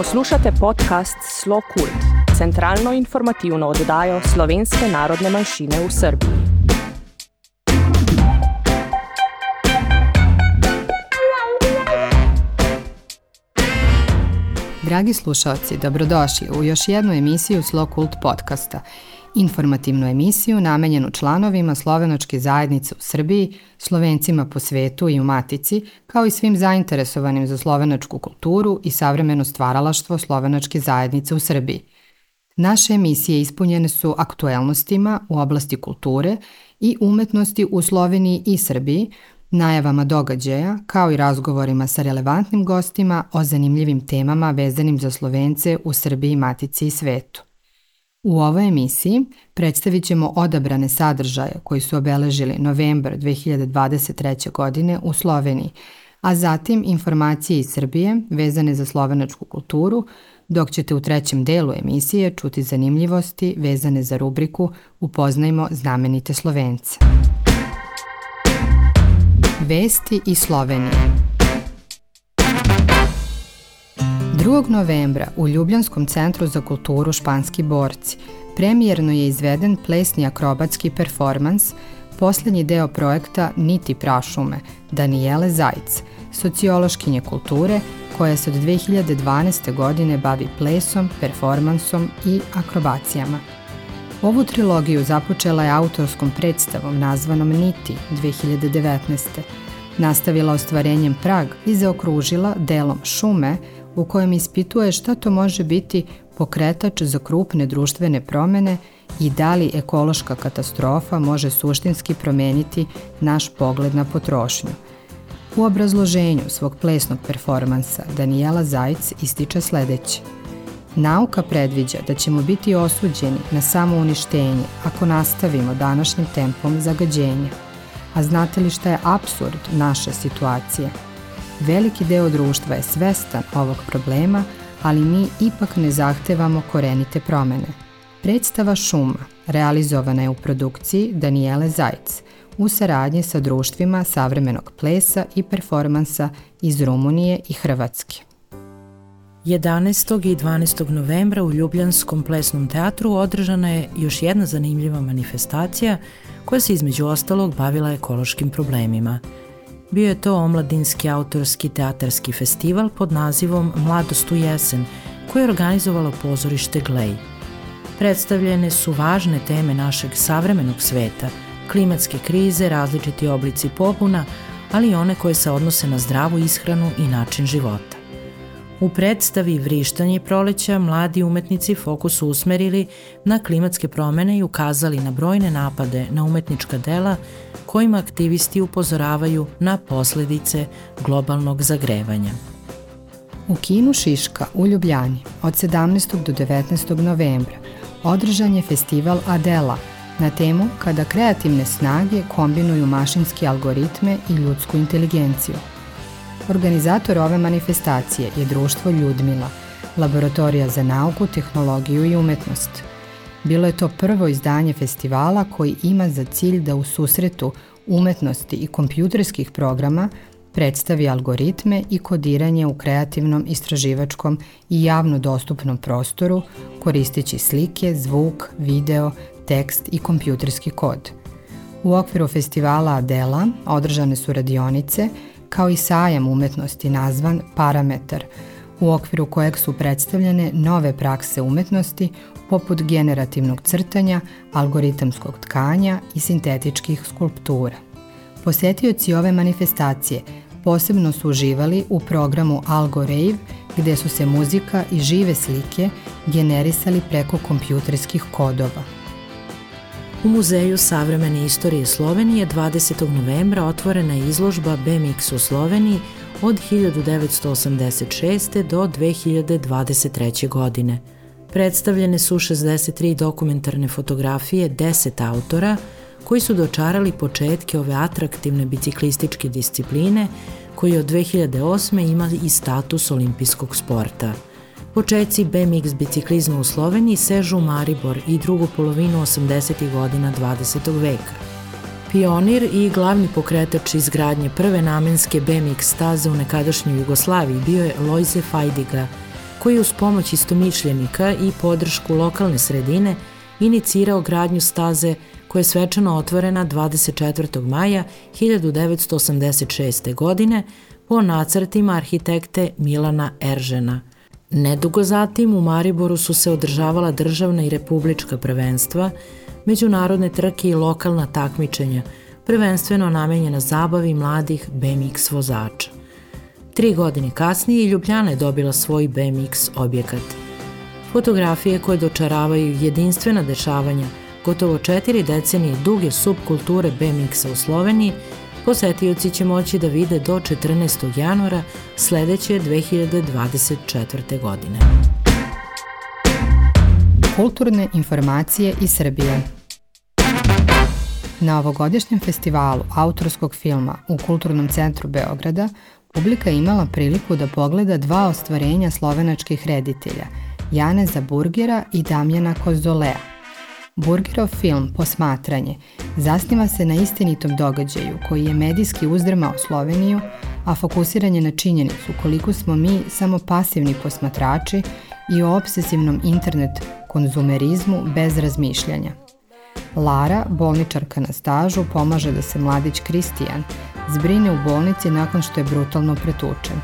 Poslušate podcast Slo Kult, centralno informativno oddajo slovenske narodne manjšine v Srbiji. Dragi slušalci, dobrodošli u još jednu emisiju Slo Kult podcasta – informativnu emisiju namenjenu članovima Slovenačke zajednice u Srbiji, Slovencima po svetu i u Matici, kao i svim zainteresovanim za slovenačku kulturu i savremeno stvaralaštvo Slovenačke zajednice u Srbiji. Naše emisije ispunjene su aktuelnostima u oblasti kulture i umetnosti u Sloveniji i Srbiji, najavama događaja, kao i razgovorima sa relevantnim gostima o zanimljivim temama vezanim za Slovence u Srbiji, Matici i svetu. U ovoj emisiji predstavit ćemo odabrane sadržaje koji su obeležili novembar 2023. godine u Sloveniji, a zatim informacije iz Srbije vezane za slovenačku kulturu, dok ćete u trećem delu emisije čuti zanimljivosti vezane za rubriku Upoznajmo znamenite Slovence. Vesti iz Slovenije 2. novembra u Ljubljanskom centru za kulturu Španski borci premijerno je izveden plesni akrobatski performans, poslednji deo projekta Niti prašume Danijele Zajc, sociološkinje kulture koja se od 2012. godine bavi plesom, performansom i akrobacijama. Ovu trilogiju započela je autorskom predstavom nazvanom Niti 2019. Nastavila ostvarenjem Prag i zaokružila delom Šume u kojem ispituje šta to može biti pokretač za krupne društvene promene i da li ekološka katastrofa može suštinski promeniti naš pogled na potrošnju. U obrazloženju svog plesnog performansa Danijela Zajc ističe sledeće. Nauka predviđa da ćemo biti osuđeni na samouništenje ako nastavimo današnjim tempom zagađenja. A znate li šta je absurd naše situacije? Veliki deo društva je svestan ovog problema, ali mi ipak ne zahtevamo korenite promene. Predstava Šuma realizovana je u produkciji Danijele Zajc u saradnji sa društvima savremenog plesa i performansa iz Rumunije i Hrvatske. 11. i 12. novembra u Ljubljanskom plesnom teatru održana je još jedna zanimljiva manifestacija koja se između ostalog bavila ekološkim problemima – Bio je to omladinski autorski teatarski festival pod nazivom Mladost u jesen, koje je organizovalo pozorište Glej. Predstavljene su važne teme našeg savremenog sveta, klimatske krize, različiti oblici pobuna, ali i one koje se odnose na zdravu ishranu i način života. U predstavi Vrištanje proleća mladi umetnici fokus usmerili na klimatske promene i ukazali na brojne napade na umetnička dela kojima aktivisti upozoravaju na posledice globalnog zagrevanja. U kinu Šiška u Ljubljani od 17. do 19. novembra održan je festival Adela na temu kada kreativne snage kombinuju mašinske algoritme i ljudsku inteligenciju – Organizator ove manifestacije je društvo Ljudmila, laboratorija za nauku, tehnologiju i umetnost. Bilo je to prvo izdanje festivala koji ima za cilj da u susretu umetnosti i kompjuterskih programa predstavi algoritme i kodiranje u kreativnom, istraživačkom i javno dostupnom prostoru koristeći slike, zvuk, video, tekst i kompjuterski kod. U okviru festivala Adela održane su radionice – kao i sajam umetnosti nazvan Parametar, u okviru kojeg su predstavljene nove prakse umetnosti poput generativnog crtanja, algoritamskog tkanja i sintetičkih skulptura. Posetioci ove manifestacije posebno su uživali u programu Algo Rave, gde su se muzika i žive slike generisali preko kompjuterskih kodova. U Muzeju savremene istorije Slovenije 20. novembra otvorena je izložba BMX u Sloveniji od 1986. do 2023. godine. Predstavljene su 63 dokumentarne fotografije 10 autora koji su dočarali početke ove atraktivne biciklističke discipline koji od 2008. ima i status olimpijskog sporta – Počeci BMX biciklizma u Sloveniji sežu u Maribor i drugu polovinu 80. godina 20. veka. Pionir i glavni pokretač izgradnje prve namenske BMX staze u nekadašnjoj Jugoslaviji bio je Lojze Fajdiga, koji uz pomoć istomišljenika i podršku lokalne sredine inicirao gradnju staze koja je svečano otvorena 24. maja 1986. godine po nacrtima arhitekte Milana Eržena. Nedugo zatim u Mariboru su se održavala državna i republička prvenstva, međunarodne trke i lokalna takmičenja, prvenstveno namenjena zabavi mladih BMX vozača. Tri godine kasnije Ljubljana je dobila svoj BMX objekat. Fotografije koje dočaravaju jedinstvena dešavanja gotovo četiri decenije duge subkulture BMX-a u Sloveniji Posetioci će moći da vide do 14. januara sledeće 2024. godine. Kulturne informacije iz Srbije Na ovogodišnjem festivalu autorskog filma u Kulturnom centru Beograda publika imala priliku da pogleda dva ostvarenja slovenačkih reditelja, Janeza Burgera i Damjana Kozolea. Burgerov film Posmatranje zasniva se na istinitom događaju koji je medijski uzdrmao Sloveniju, a fokusiran je na činjenicu koliko smo mi samo pasivni posmatrači i o obsesivnom internet konzumerizmu bez razmišljanja. Lara, bolničarka na stažu, pomaže da se mladić Kristijan zbrine u bolnici nakon što je brutalno pretučen.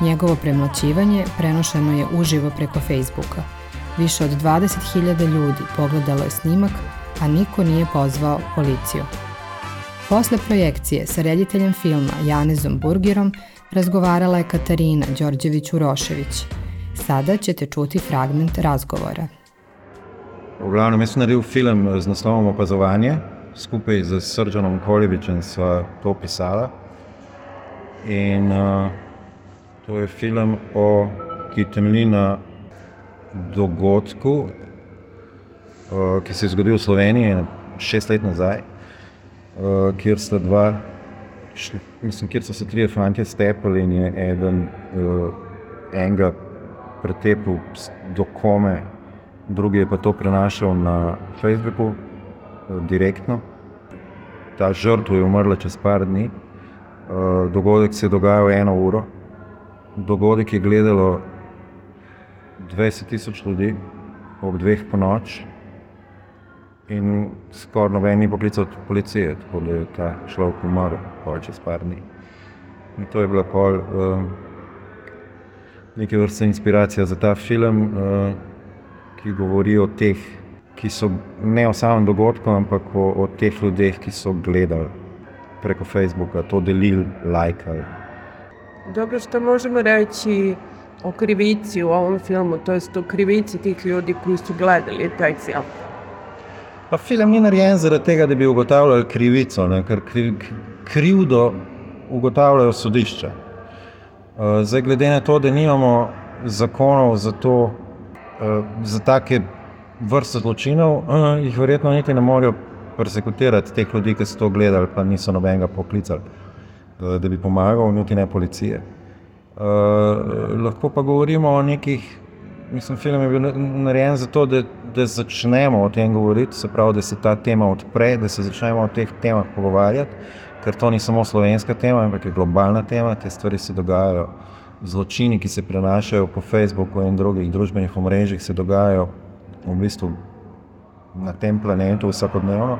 Njegovo premlaćivanje prenošeno je uživo preko Facebooka – Više od 20.000 ljudi pogledalo je snimak, a niko nije pozvao policiju. Posle projekcije sa rediteljem filma Janezom Burgerom razgovarala je Katarina Đorđević-Urošević. Sada ćete čuti fragment razgovora. V glavnem, jaz sem naredil film z naslovom Opazovanje, skupaj z Srdžanom Koljevičem sva to pisala. In uh, to je film, o, ki temelji na dogodku, uh, ki se je zgodil v Sloveniji šest let nazaj, uh, kjer sta dva, mislim, kjer so se tri fanti stepali in je eden uh, enega pretepil do kome, drugi je pa to prenašal na Facebooku direktno. Ta žrtva je umrla čez par dni. Dogodek se je dogajal eno uro. Dogodek je gledalo 20 tisoč ljudi ob dveh po noč in skoraj noben ni poklical policije, tako da je ta človek umrl čez par dni. In to je bila pol uh, neke vrste inspiracija za ta film, uh, ki govori o teh, ki so ne o samem dogodku, ampak o, o teh ljudeh, ki so gledali preko Facebooka, to delili, lajkali. Dobro, što možemo reći o krivici u ovom filmu, to jest o krivici tih ljudi koji su gledali taj film. Pa film ni narejen zaradi tega, da bi ugotavljali krivico, ne? ker kri, krivdo ugotavljajo sodišča. Uh, zdaj, glede na to, da nimamo zakonov za to, uh, za take vrste zločinov, uh, jih verjetno niti ne morejo persekutirati teh ljudi, ki so to gledali, pa niso nobenega poklicali, da bi pomagal, niti ne policije. Uh, lahko pa govorimo o nekih, mislim, film je bil narejen zato, da, da začnemo o tem govoriti, se pravi, da se ta tema odpre, da se začnemo o teh temah pogovarjati, ker to ni samo slovenska tema, ampak je globalna tema, te stvari se dogajajo, zločini, ki se prenašajo po Facebooku in drugih družbenih omrežjih, se dogajajo v bistvu na tem planetu vsakodnevno.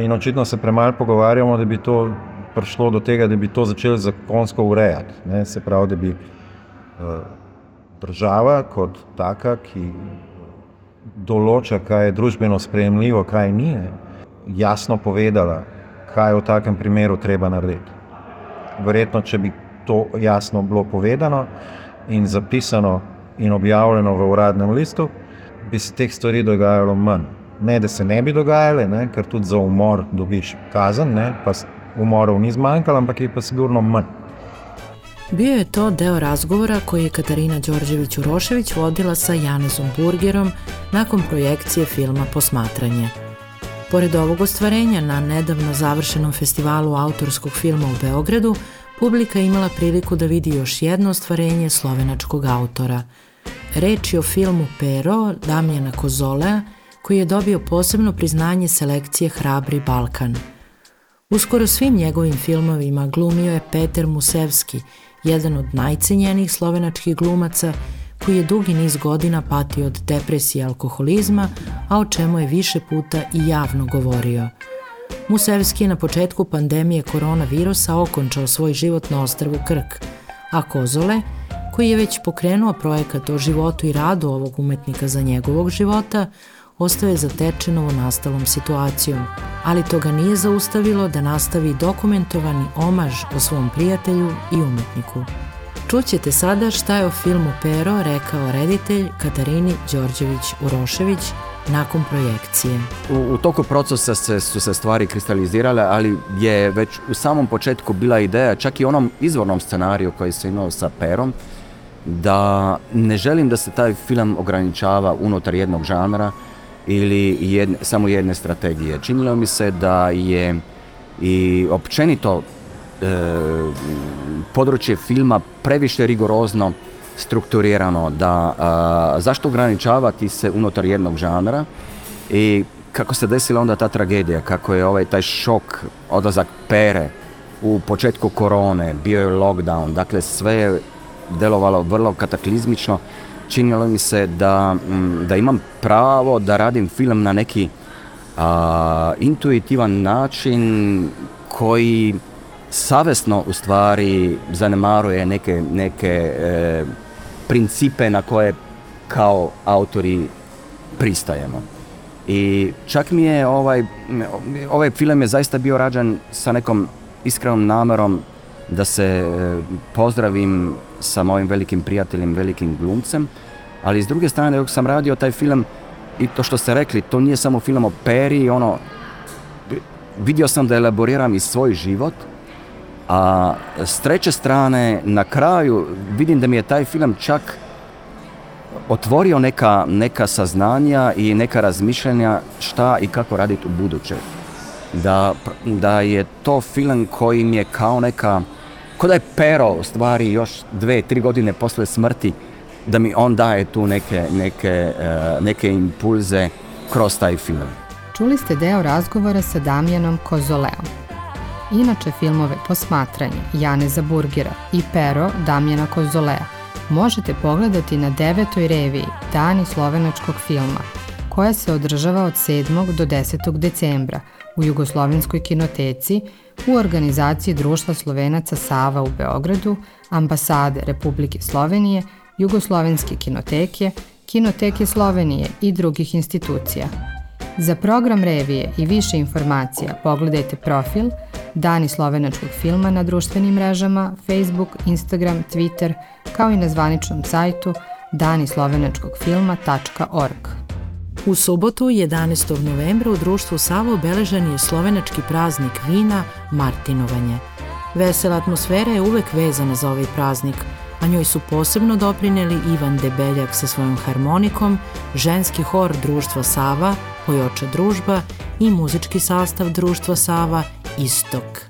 In očitno se premalo pogovarjamo, da bi to prišlo do tega, da bi to začeli zakonsko urejati. Ne? Se pravi, da bi uh, država kot taka, ki določa, kaj je družbeno sprejemljivo, kaj ni, jasno povedala, kaj v takem primeru treba narediti. Verjetno, če bi to jasno bilo povedano in zapisano in objavljeno v uradnem listu, bi se teh stvari dogajalo manj. Ne, da se ne bi dogajale, ne? ker tudi za umor dobiš kazen, ne? pa umorov ni zmanjkalo, ampak je pa sigurno manj. Bio je to deo razgovora koji je Katarina Đorđević-Urošević vodila sa Janezom Burgerom nakon projekcije filma Posmatranje. Pored ovog ostvarenja na nedavno završenom festivalu autorskog filma u Beogradu, publika je imala priliku da vidi još jedno ostvarenje slovenačkog autora. Reč je o filmu Pero Damjana Kozolea, koji je dobio posebno priznanje selekcije Hrabri Balkan – U skoro svim njegovim filmovima glumio je Peter Musevski, jedan od najcenjenijih slovenačkih glumaca koji je dugi niz godina patio od depresije i alkoholizma, a o čemu je više puta i javno govorio. Musevski je na početku pandemije koronavirusa okončao svoj život na ostrvu Krk, a Kozole, koji je već pokrenuo projekat o životu i radu ovog umetnika za njegovog života, ostao je zatečen ovo nastalom situacijom, ali to ga nije zaustavilo da nastavi dokumentovani omaž o svom prijatelju i umetniku. Čućete sada šta je o filmu Pero rekao reditelj Katarini Đorđević-Urošević nakon projekcije. U, u toku procesa se, su se stvari kristalizirale, ali je već u samom početku bila ideja, čak i onom izvornom scenariju koji se imao sa Perom, da ne želim da se taj film ograničava unutar jednog žanra ili jedne, samo jedne strategije. Činilo mi se da je i općenito e, područje filma previše rigorozno strukturirano, da a, zašto ograničavati se unutar jednog žanra i kako se desila onda ta tragedija, kako je ovaj taj šok, odlazak pere u početku korone, bio je lockdown, dakle sve je delovalo vrlo kataklizmično, činilo mi se da, da imam pravo da radim film na neki a, intuitivan način koji savesno u stvari zanemaruje neke, neke e, principe na koje kao autori pristajemo. I čak mi je ovaj, ovaj film je zaista bio rađen sa nekom iskrenom namerom da se e, pozdravim sa mojim velikim prijateljem, velikim glumcem, ali s druge strane dok sam radio taj film i to što ste rekli, to nije samo film o peri, ono, vidio sam da elaboriram i svoj život, a s treće strane, na kraju vidim da mi je taj film čak otvorio neka, neka saznanja i neka razmišljanja šta i kako raditi u buduće. Da, da je to film koji mi je kao neka, ko da je pero u stvari još dve, tri godine posle smrti, da mi on daje tu neke, neke, e, neke impulze kroz taj film. Čuli ste deo razgovora sa Damjanom Kozoleom. Inače filmove Posmatranje Janeza Burgera i Pero Damjana Kozolea možete pogledati na devetoj reviji Dani slovenačkog filma, koja se održava od 7. do 10. decembra u Jugoslovenskoj kinoteci u organizaciji Društva Slovenaca Sava u Beogradu, ambasade Republike Slovenije, Jugoslovenske kinoteke, Kinoteke Slovenije i drugih institucija. Za program revije i više informacija pogledajte profil Dani slovenačkog filma na društvenim mrežama Facebook, Instagram, Twitter, kao i na zvaničnom sajtu danislovenačkogfilma.org. U subotu, 11. novembra, u društvu Savo obeležen je slovenački praznik vina Martinovanje. Vesela atmosfera je uvek vezana za ovaj praznik, a njoj su posebno doprineli Ivan Debeljak sa svojom harmonikom, ženski hor društva Sava, Pojoča družba i muzički sastav društva Sava Istok.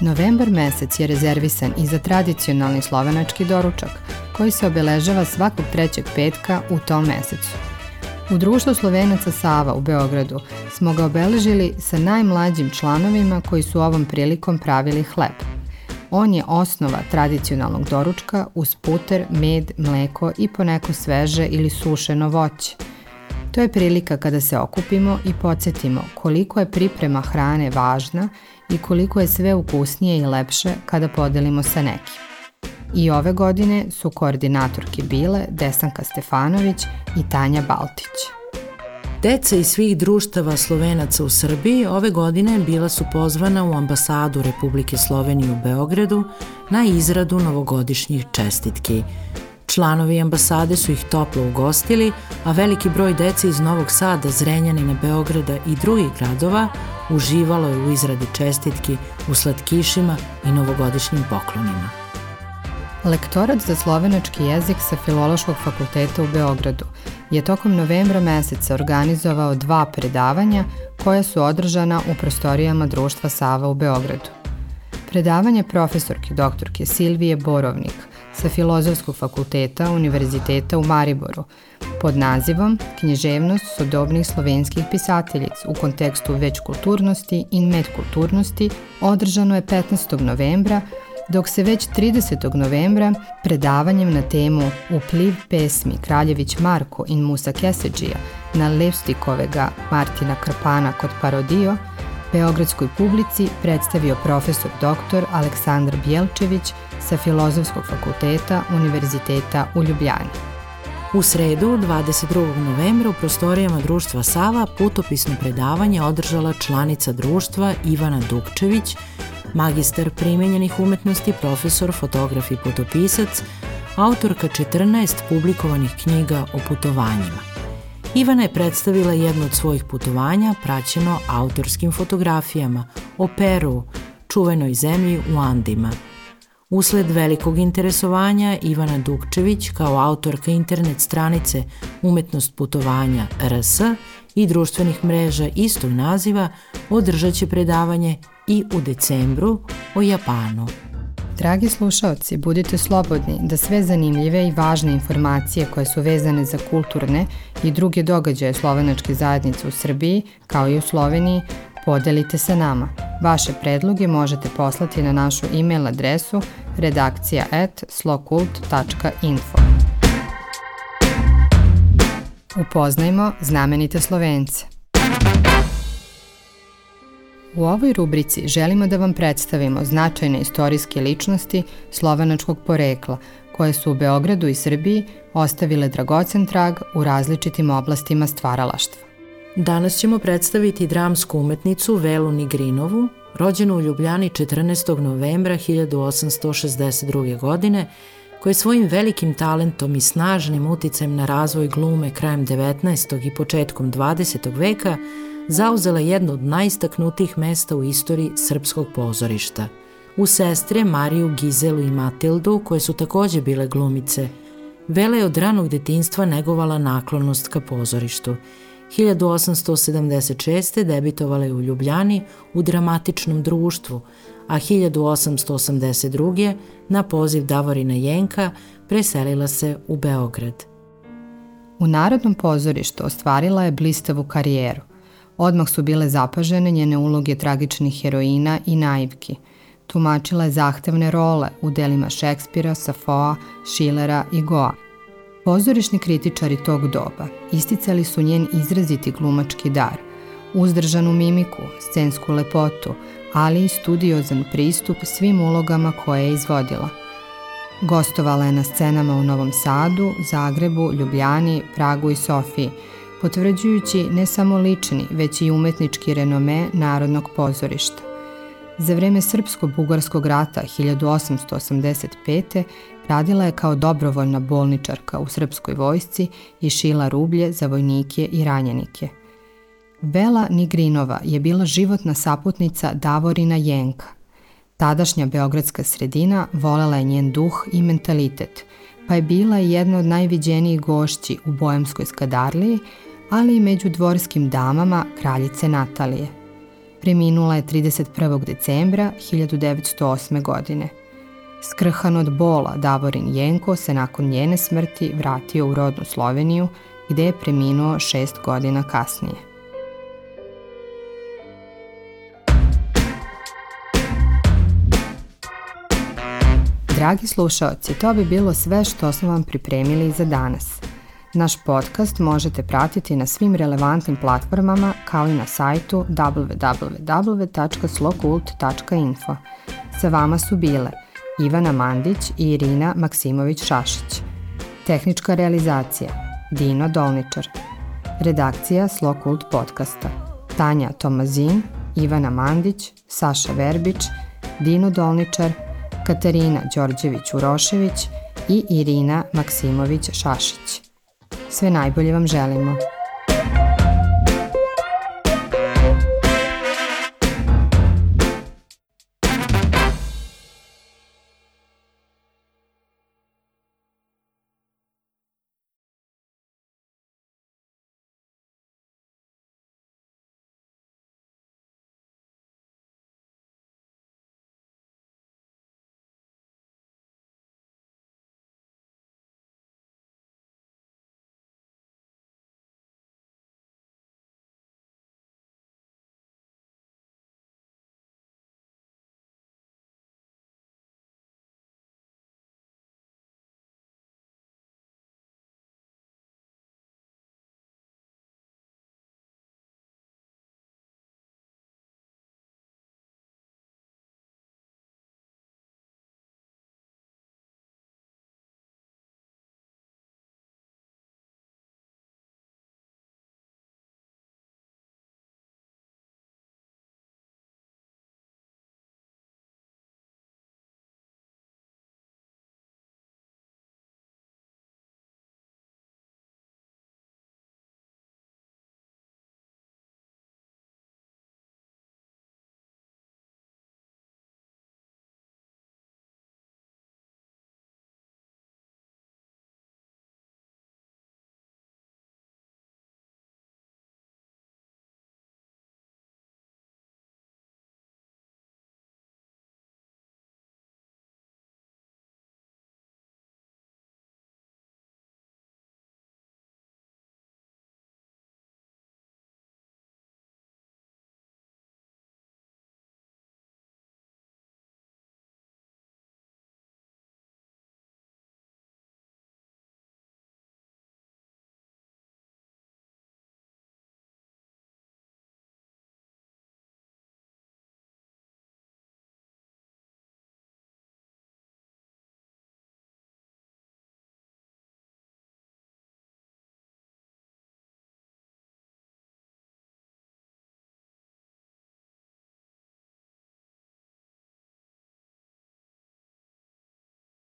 Novembar mesec je rezervisan i za tradicionalni slovenački doručak, koji se obeležava svakog trećeg petka u tom mesecu. U društvu Slovenaca Sava u Beogradu smo ga obeležili sa najmlađim članovima koji su ovom prilikom pravili hleb. On je osnova tradicionalnog doručka uz puter, med, mleko i poneko sveže ili sušeno voće – To je prilika kada se okupimo i podsjetimo koliko je priprema hrane važna i koliko je sve ukusnije i lepše kada podelimo sa nekim. I ove godine su koordinatorke bile Desanka Stefanović i Tanja Baltić. Deca iz svih društava Slovenaca u Srbiji ove godine bila su pozvana u ambasadu Republike Slovenije u Beogradu na izradu novogodišnjih čestitki – Članovi ambasade su ih toplo ugostili, a veliki broj dece iz Novog Sada, Zrenjanina, Beograda i drugih gradova uživalo je u izradi čestitki, u slatkišima i novogodišnjim poklonima. Lektorat za slovenački jezik sa Filološkog fakulteta u Beogradu je tokom novembra meseca organizovao dva predavanja koja su održana u prostorijama društva Sava u Beogradu. Predavanje profesorke doktorke Silvije Borovnik – sa Filozofskog fakulteta Univerziteta u Mariboru pod nazivom Književnost sodobnih slovenskih pisateljic u kontekstu već kulturnosti i medkulturnosti održano je 15. novembra dok se već 30. novembra predavanjem na temu Upliv pesmi Kraljević Marko in Musa Keseđija na Levstikovega Martina Krpana kod Parodio, Beogradskoj publici predstavio profesor dr. Aleksandar Bjelčević sa Filozofskog fakulteta Univerziteta u Ljubljani. U sredu, 22. novembra, u prostorijama društva Sava putopisno predavanje održala članica društva Ivana Dukčević, magistar primenjenih umetnosti, profesor, fotograf i putopisac, autorka 14 publikovanih knjiga o putovanjima. Ivana je predstavila jedno od svojih putovanja praćeno autorskim fotografijama o Peru, čuvenoj zemlji u Andima. Usled velikog interesovanja Ivana Dukčević kao autorka internet stranice Umetnost putovanja RS i društvenih mreža istog naziva održat će predavanje i u decembru o Japanu. Dragi slušalci, budite slobodni da sve zanimljive i važne informacije koje su vezane za kulturne i druge događaje slovenačke zajednice u Srbiji, kao i u Sloveniji, podelite sa nama. Vaše predloge možete poslati na našu e-mail adresu redakcija at slokult.info. Upoznajmo znamenite Slovence. U ovoj rubrici želimo da vam predstavimo značajne istorijske ličnosti slovenačkog porekla, koje su u Beogradu i Srbiji ostavile dragocen trag u različitim oblastima stvaralaštva. Danas ćemo predstaviti dramsku umetnicu Velu Nigrinovu, rođenu u Ljubljani 14. novembra 1862. godine, koja je svojim velikim talentom i snažnim uticajem na razvoj glume krajem 19. i početkom 20. veka zauzela jedno od najistaknutijih mesta u istoriji srpskog pozorišta. U sestre Mariju, Gizelu i Matildu, koje su takođe bile glumice, Vela je od ranog detinstva negovala naklonost ka pozorištu. 1876. debitovala je u Ljubljani u dramatičnom društvu, a 1882. na poziv Davorina Jenka preselila se u Beograd. U Narodnom pozorištu ostvarila je blistavu karijeru – Odmah su bile zapažene njene uloge tragičnih heroina i naivki. Tumačila je zahtevne role u delima Šekspira, Safoa, Šilera i Goa. Pozorišni kritičari tog doba isticali su njen izraziti glumački dar, uzdržanu mimiku, scensku lepotu, ali i studiozan pristup svim ulogama koje je izvodila. Gostovala je na scenama u Novom Sadu, Zagrebu, Ljubljani, Pragu i Sofiji, potvrđujući ne samo lični, već i umetnički renome Narodnog pozorišta. Za vreme Srpsko-Bugarskog rata 1885. radila je kao dobrovoljna bolničarka u srpskoj vojsci i šila rublje za vojnike i ranjenike. Bela Nigrinova je bila životna saputnica Davorina Jenka. Tadašnja beogradska sredina volela je njen duh i mentalitet, pa je bila jedna od najviđenijih gošći u Bojemskoj skadarliji, ali i među dvorskim damama kraljice Natalije. Preminula je 31. decembra 1908. godine. Skrhan od bola Davorin Jenko se nakon njene smrti vratio u rodnu Sloveniju, gde je preminuo šest godina kasnije. Dragi slušaoci, to bi bilo sve što smo vam pripremili za danas – Naš podcast možete pratiti na svim relevantnim platformama kao i na sajtu www.slokult.info. Sa vama su bile Ivana Mandić i Irina Maksimović-Šašić. Tehnička realizacija Dino Dolničar. Redakcija Slokult podcasta Tanja Tomazin, Ivana Mandić, Saša Verbić, Dino Dolničar, Katarina Đorđević-Urošević i Irina Maksimović-Šašić. Sve najbolje vam želimo.